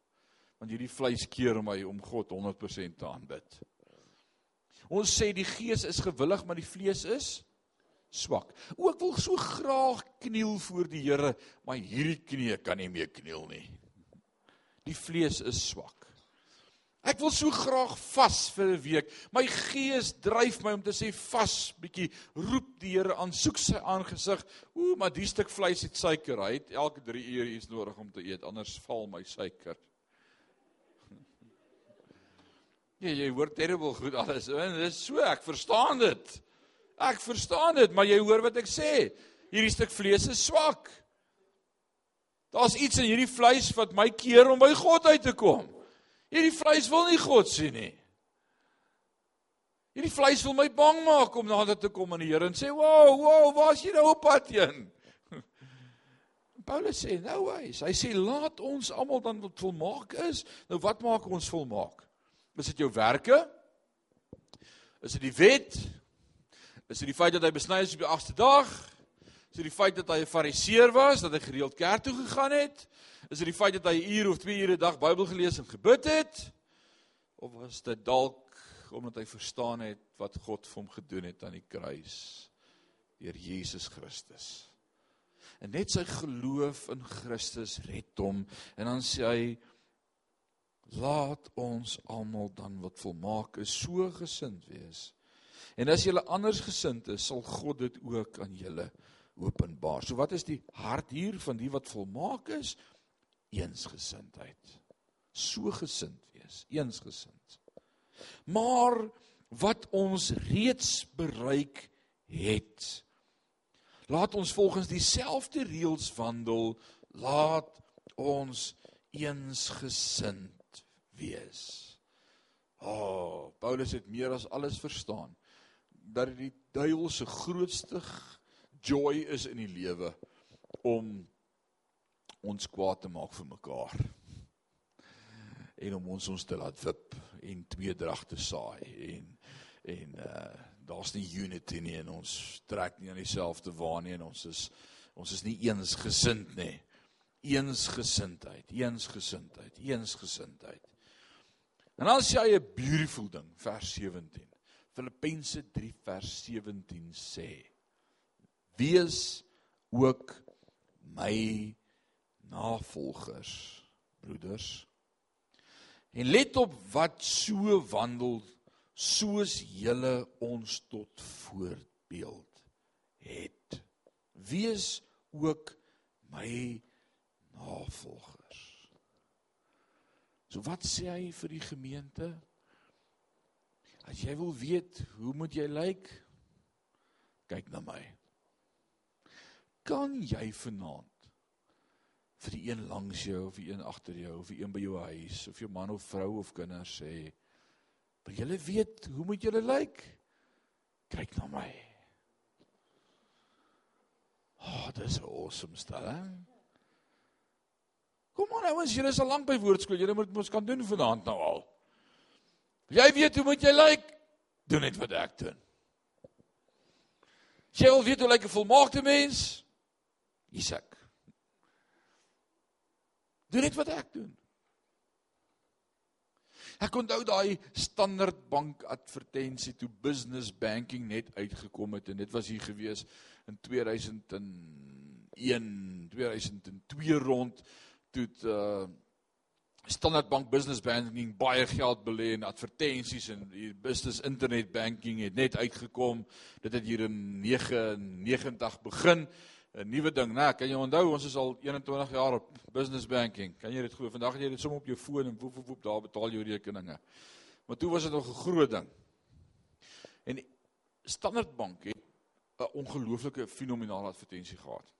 Want hierdie vleis keer my om God 100% te aanbid. Ons sê die gees is gewillig, maar die vlees is swak. O, ek wil so graag kniel voor die Here, maar hierdie knie kan nie meer kniel nie. Die vlees is swak. Ek wil so graag vas vir 'n week. My gees dryf my om te sê vas, bietjie roep die Here aan, soek sy aangesig. O, maar die stuk vleis het suiker. Hy het elke 3 ure iets nodig om te eet, anders val my suiker. *laughs* Ja, jy hoor terrible goed alles. En dis so, ek verstaan dit. Ek verstaan dit, maar jy hoor wat ek sê. Hierdie stuk vlees is swak. Daar's iets in hierdie vleis wat my keer om by God uit te kom. Hierdie vleis wil nie God sien nie. Hierdie vleis wil my bang maak om nader te kom aan die Here en sê, "Wow, wow, waar's jy nou op pad heen?" *laughs* Paulus sê, "Nou wys." Hy sê, "Laat ons almal dan wat volmaak is." Nou wat maak ons volmaak? Is dit jou werke? Is dit die wet? Is dit die feit dat hy besny is op die 8ste dag? Is dit die feit dat hy 'n fariseer was, dat hy gereeld kerk toe gegaan het? Is dit die feit dat hy 'n uur of 2 ure 'n dag Bybel gelees en gebid het? Of was dit dalk omdat hy verstaan het wat God vir hom gedoen het aan die kruis deur Jesus Christus? En net sy geloof in Christus red hom en dan sê hy laat ons almal dan wat volmaak is so gesind wees En as julle anders gesind is, sal God dit ook aan julle openbaar. So wat is die hart hier van die wat volmaak is? Eensgesindheid. So gesind wees, eensgesind. Maar wat ons reeds bereik het, laat ons volgens dieselfde reëls wandel, laat ons eensgesind wees. O, oh, Paulus het meer as alles verstaan dat die duiwel se grootste joy is in die lewe om ons kwaad te maak vir mekaar. En om ons ons te laat wip en tweedrag te saai en en uh daar's nie unity nie en ons trek nie aan dieselfde waan nie en ons is ons is nie eensgesind nie. Eensgesindheid, eensgesindheid, eensgesindheid. En dan sê hy 'n beautiful ding, vers 17. Filippense 3 vers 17 sê: Wees ook my navolgers, broeders. En let op wat so wandel soos julle ons tot voorbeeld het. Wees ook my navolgers. So wat sê hy vir die gemeente? As jy wil weet hoe moet jy lyk? Kyk na my. Kan jy vanaand vir die een langs jou of die een agter jou of die een by jou huis of jou man of vrou of kinders sê wil julle weet hoe moet julle lyk? Kyk na my. Oh, dis 'n awesome stelling. Kom aan ouens, julle is al lank by woordskool. Julle moet mos kan doen vanaand nou al. Jy weet hoe moet jy lyk? Doen net wat ek doen. Jy wil weet hoe lyk 'n volmaakte mens? Isak. Doen net wat ek doen. Ek onthou daai Standard Bank advertensie toe business banking net uitgekom het en dit was hier gewees in 2001, 2002 rond toe het, uh Standard Bank Business Banking baie geld belê in advertensies en die business internet banking het net uitgekom. Dit het hier in 99 begin. 'n Nuwe ding, né? Kan jy onthou ons is al 21 jaar op business banking. Kan jy dit glo? Vandag het jy dit sommer op jou foon en woep woep woep daar betaal jou rekeninge. Maar toe was dit nog 'n groot ding. En Standard Bank het 'n ongelooflike fenominale advertensie gehad.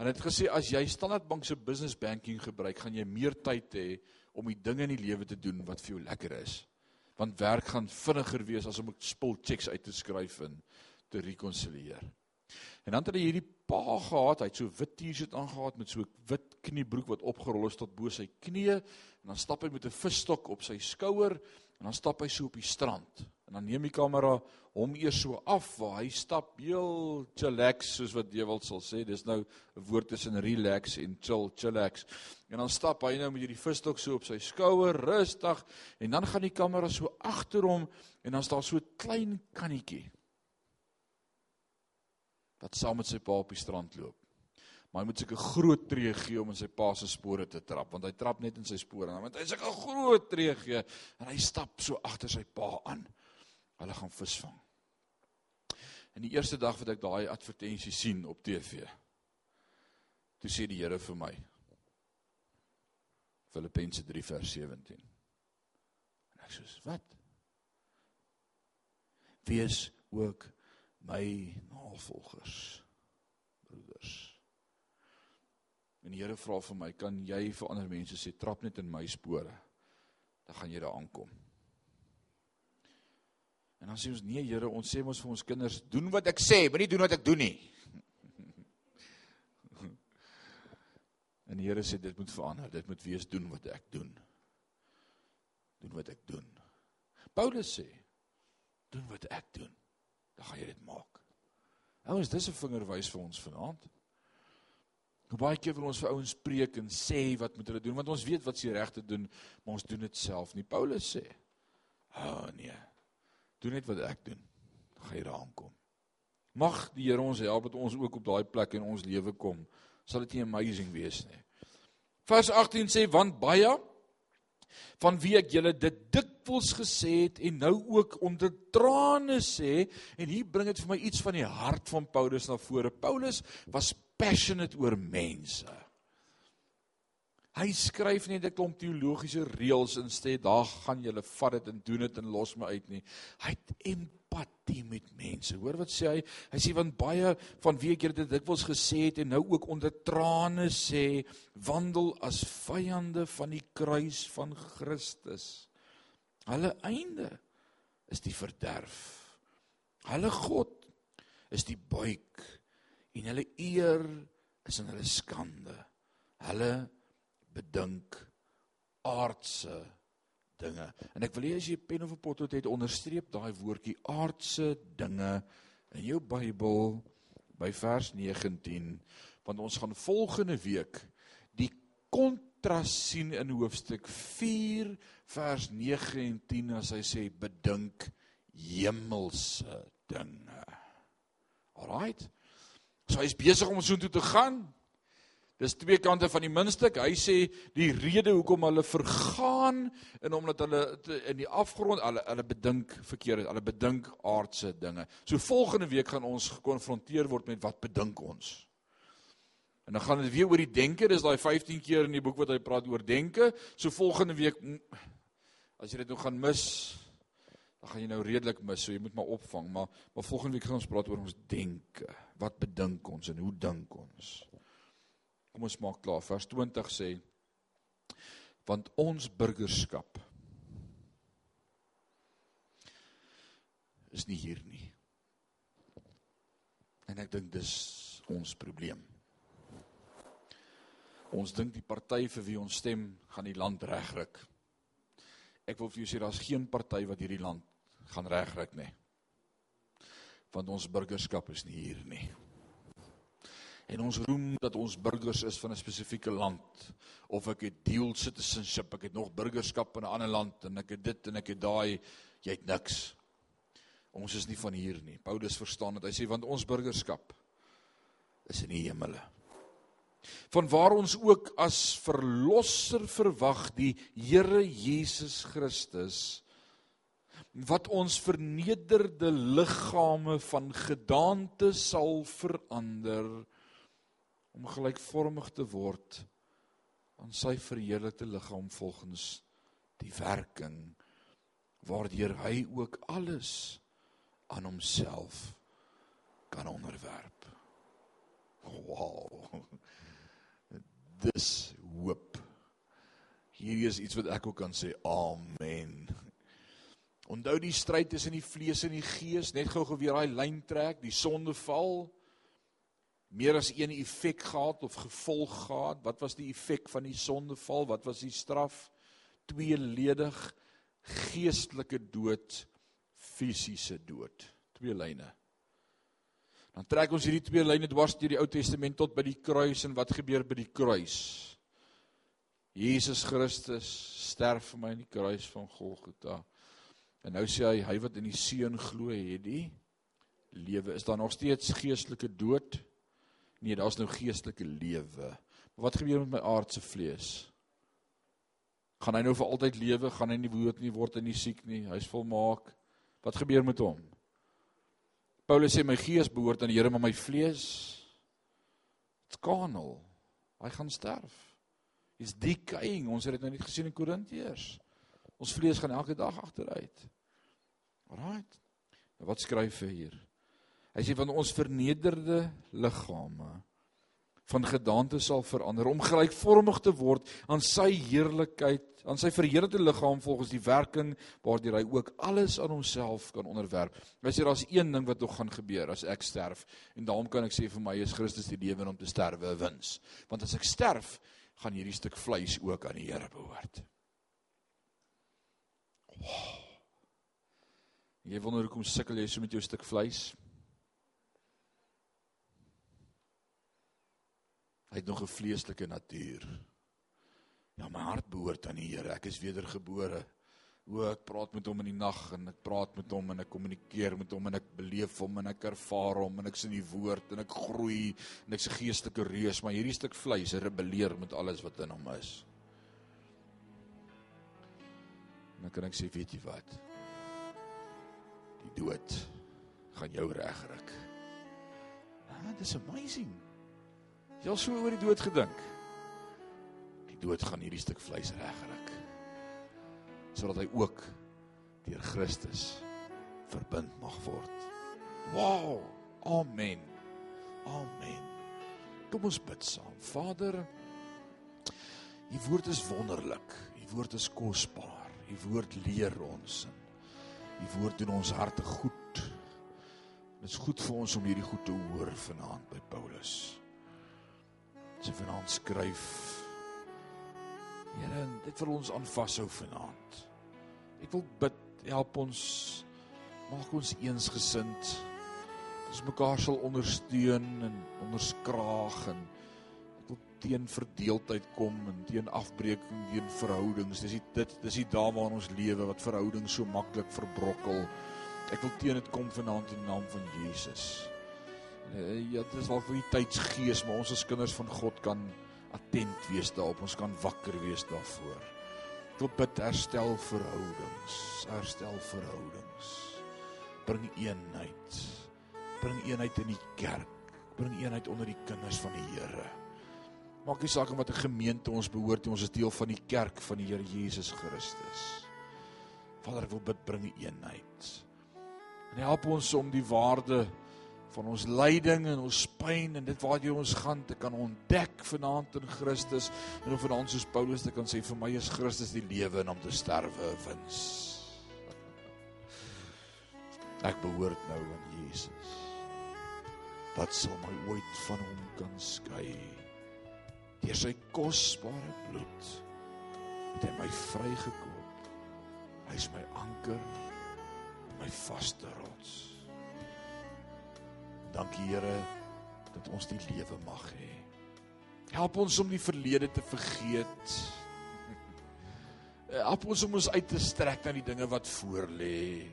En het gesê as jy Standard Bank se business banking gebruik, gaan jy meer tyd hê om die dinge in die lewe te doen wat vir jou lekker is. Want werk gaan vinniger wees as om spul checks uit te skryf en te rekonsilieer. En dan het hy hierdie pa gehad, hy het so wit T-shirt aangetree met so 'n wit kniebroek wat opgerol is tot bo sy knieë en dan stap hy met 'n visstok op sy skouer en dan stap hy so op die strand. En dan neem die kamera hom eers so af waar hy stap heel chillax soos wat wil sal sê. Dis nou 'n woord tussen relax en chill, chillax. En dan stap hy nou met hierdie visstok so op sy skouer, rustig en dan gaan die kamera so agter hom en dan staan so 'n klein kannetjie wat saam met sy pa op die strand loop. Maar hy moet seker groot tree gee om in sy pa se spore te trap, want hy trap net in sy spore. Want hy seker groot tree gee en hy stap so agter sy pa aan. Hulle gaan visvang. En die eerste dag wat ek daai advertensie sien op TV, toe sê die Here vir my Filippense 3 vers 17. En ek sê, "Wat? Wees ook my navolgers broeders. En die Here vra vir my, kan jy vir ander mense sê trap net in my spore? Dan gaan jy daar aankom. En dan sê ons nee Here, ons sê mos vir ons kinders, doen wat ek sê, moenie doen wat ek doen nie. *laughs* En die Here sê dit moet verander, dit moet wees doen wat ek doen. Doen wat ek doen. Paulus sê, doen wat ek doen dan gaan jy dit maak. Ouens, dis 'n vingerwys vir ons vanaand. Hoe baie keer wil ons vir ouens preek en sê wat moet hulle doen want ons weet wat se reg te doen, maar ons doen dit self nie. Paulus sê: "Ag oh, nee. Doen net wat ek doen. Dan gaan jy daar aankom." Mag die Here ons help dat ons ook op daai plek in ons lewe kom. Sal dit nie amazing wees nie. Vers 18 sê want baie van wie ek julle dit dikwels gesê het en nou ook onder trane sê en hier bring dit vir my iets van die hart van Paulus na vore. Paulus was passionate oor mense. Hy skryf nie 'n klomp teologiese reëls en sê daar gaan julle vat dit en doen dit en los my uit nie. Hy het empatie met mense. Hoor wat sê hy? Hy sê want baie van wie ek dit dikwels gesê het en nou ook onder trane sê, wandel as vyande van die kruis van Christus. Hulle einde is die verderf. Hulle God is die buik en hulle eer is in hulle skande. Hulle bedink aardse dinge. En ek wil hê as jy 'n pen of 'n potlood het, onderstreep daai woordjie aardse dinge in jou Bybel by vers 19, want ons gaan volgende week die kontras sien in hoofstuk 4 vers 9 en 10 as hy sê bedink hemelse dinge. Alraight. So hy's besig om soontoe te gaan. Dis twee kante van die muntstuk. Hy sê die rede hoekom hulle vergaan en omdat hulle in die afgrond hulle hulle bedink verkeerd, hulle bedink aardse dinge. So volgende week gaan ons gekonfronteer word met wat bedink ons. En dan gaan dit weer oor die denke. Dis daai 15 keer in die boek wat hy praat oor denke. So volgende week as jy dit nog gaan mis, Dan gaan jy nou redelik mis, so jy moet maar opvang, maar maar volgende week gaan ons praat oor ons denke. Wat bedink ons en hoe dink ons? Kom ons maak klaar. Vers 20 sê want ons burgerskap is nie hier nie. En ek dink dis ons probleem. Ons dink die party vir wie ons stem gaan die land regryk. Ek wil vir jou sê daar's geen party wat hierdie land gaan regryk nie. Want ons burgerskap is nie hier nie. En ons roem dat ons burgers is van 'n spesifieke land of ek het dual citizenship, ek het nog burgerskap in 'n ander land en ek het dit en ek het daai, jy het niks. Ons is nie van hier nie. Paulus verstaan dit. Hy sê want ons burgerskap is in die hemele. Van waar ons ook as verlosser verwag die Here Jesus Christus wat ons vernederde liggame van gedaante sal verander om gelykvormig te word aan sy verheerlikte liggaam volgens die werking waardeur hy ook alles aan homself kan onderwerp. Wow. Dis hoop. Hierdie is iets wat ek ook kan sê amen. Onthou die stryd tussen die vlees en die gees, net gou geweer daai lyn trek, die sondeval meer as een effek gehad of gevolg gehad. Wat was die effek van die sondeval? Wat was die straf? Tweeledig geestelike dood, fisiese dood. Twee lyne. Dan trek ons hierdie twee lyne dwars deur die Ou Testament tot by die kruis en wat gebeur by die kruis? Jesus Christus sterf vir my aan die kruis van Golgotha. En nou sê hy hy wat in die seun glo het die lewe. Is daar nog steeds geestelike dood? Nee, daar's nou geestelike lewe. Maar wat gebeur met my aardse vlees? Gaan hy nou vir altyd lewe? Gaan hy nie dood nie word en nie siek nie? Hy's volmaak. Wat gebeur met hom? Paulus sê my gees behoort aan die Here, maar my vlees it's carnal. Hy gaan sterf. Is decaying. Ons het dit nou net gesien in Korintiërs. Ons vlees gaan elke dag agteruit. Alraight. Nou wat skryf hy hier? Hy sê van ons vernederde liggame van gedaante sal verander om gelykvormig te word aan sy heerlikheid, aan sy verheerlikte liggaam volgens die werking waardeur hy ook alles aan homself kan onderwerp. Hy sê daar's een ding wat nog gaan gebeur as ek sterf en daarom kan ek sê vir my is Christus die lewe om te sterwe 'n wins. Want as ek sterf, gaan hierdie stuk vleis ook aan die Here behoort. Wow. Jy wonder hoekom sukkel jy so met jou stuk vleis? Hy het nog 'n vleeslike natuur. Ja, my hart behoort aan die Here. Ek is wedergebore. O, ek praat met hom in die nag en ek praat met hom en ek kommunikeer met hom en ek beleef hom en ek ervaar hom en ek sien die woord en ek groei en ek's 'n geestelike reus, maar hierdie stuk vleis rebelleer met alles wat in hom is. En dan kan ek sê, weet jy wat? Die dood gaan jou regryk. Ah, dis amazing. Jy al so oor die dood gedink? Die dood gaan hierdie stuk vleis regryk. Sodat hy ook deur Christus verbind mag word. Wow! Amen. Amen. Kom ons bid saam. Vader, U woord is wonderlik. U woord is kosbaar. U woord leer ons. U woord doen ons harte goed. Dit is goed vir ons om hierdie goed te hoor vanaand by Paulus sy vanaand skryf. Here, dit wil ons aanvashou vanaand. Ek wil bid, help ons maak ons eensgesind. Ons mekaar sal ondersteun en onderskraag en ek wil teen verdeeldheid kom en teen afbreeking teen verhoudings. Dis dit dis die dae waarin ons lewe wat verhoudings so maklik verbrokkel. Ek wil teen dit kom vanaand in die naam van Jesus. Uh, ja, dit is vir die tydsgees, maar ons as kinders van God kan attent wees daarop. Ons kan wakker wees daarvoor. Ek wil bid herstel verhoudings, herstel verhoudings. Bring eenheid. Bring eenheid in die kerk. Bring eenheid onder die kinders van die Here. Maak nie saak om wat 'n gemeente ons behoort nie, ons is deel van die kerk van die Here Jesus Christus. Vader, ek wil bid bring eenheid. En help ons om die waarde van ons lyding en ons pyn en dit waartoe ons gaan te kan ontdek vanaand in Christus en of vanaand soos Paulus te kan sê vir my is Christus die lewe en om te sterwe 'n wins. *laughs* Ek behoort nou aan Jesus. Wat sal my ooit van hom kan skei? Deur sy kosbare bloed het hy my vrygekoop. Hy is my anker, my vaste rots. Dankie Here dat ons die lewe mag hê. Help ons om die verlede te vergeet. Help ons om ons uit te strek na die dinge wat voor lê.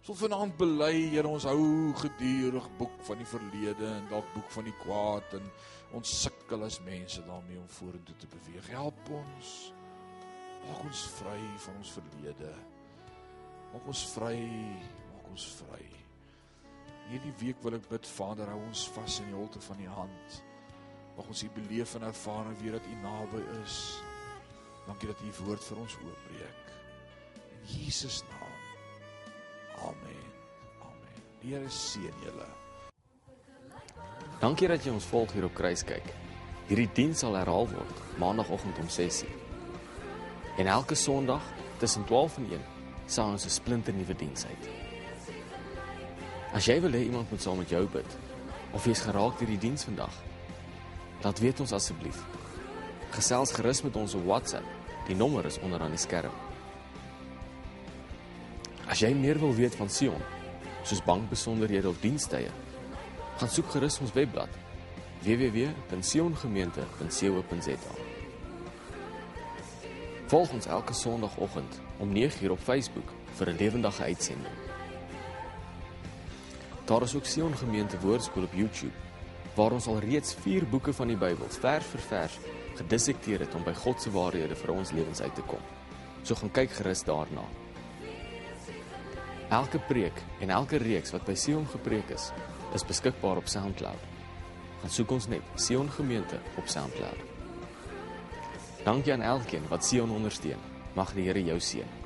So vanaand bely Here ons hou gedurig boek van die verlede en dalk boek van die kwaad en ons sukkel as mense daarmee om vorentoe te beweeg. Help ons. Maak ons vry van ons verlede. Maak ons vry, maak ons vry. Hierdie week wil ek bid Vader, hou ons vas in die holte van die hand. Mag ons hier beleef en ervaar en weet dat U naby is. Dankie dat U U woord vir ons oopbreek. In Jesus naam. Amen. Amen. Here seën julle. Dankie dat jy ons volg hier op Kruiskyk. Hierdie diens sal herhaal word maandagooggend om 6:00. En elke Sondag tussen 12 en 1 sal ons 'n splinter nuwe diens uit. As jy wil hê iemand moet saam met jou bid of jy's geraak deur die diens vandag, laat weet ons asseblief. Gesels gerus met ons op WhatsApp. Die nommer is onder aan die skerm. As jy meer wil weet van Sion, soos bankbesonderhede of dienstye, gaan soek gerus ons webblad www.siongemeente.co.za. Volg ons elke Sondagoggend om 9uur op Facebook vir 'n lewendige uitsending. Daar is ook Sion Gemeente Woordskool op YouTube waar ons al reeds 4 boeke van die Bybel vers vir vers gedissekteer het om by God se waarhede vir ons lewens uit te kom. So gaan kyk gerus daarna. Elke preek en elke reeks wat by Sion gepreek is, is beskikbaar op SoundCloud. Gaan soek ons net Sion Gemeente op SoundCloud. Dankie aan elkeen wat Sion ondersteun. Mag die Here jou seën.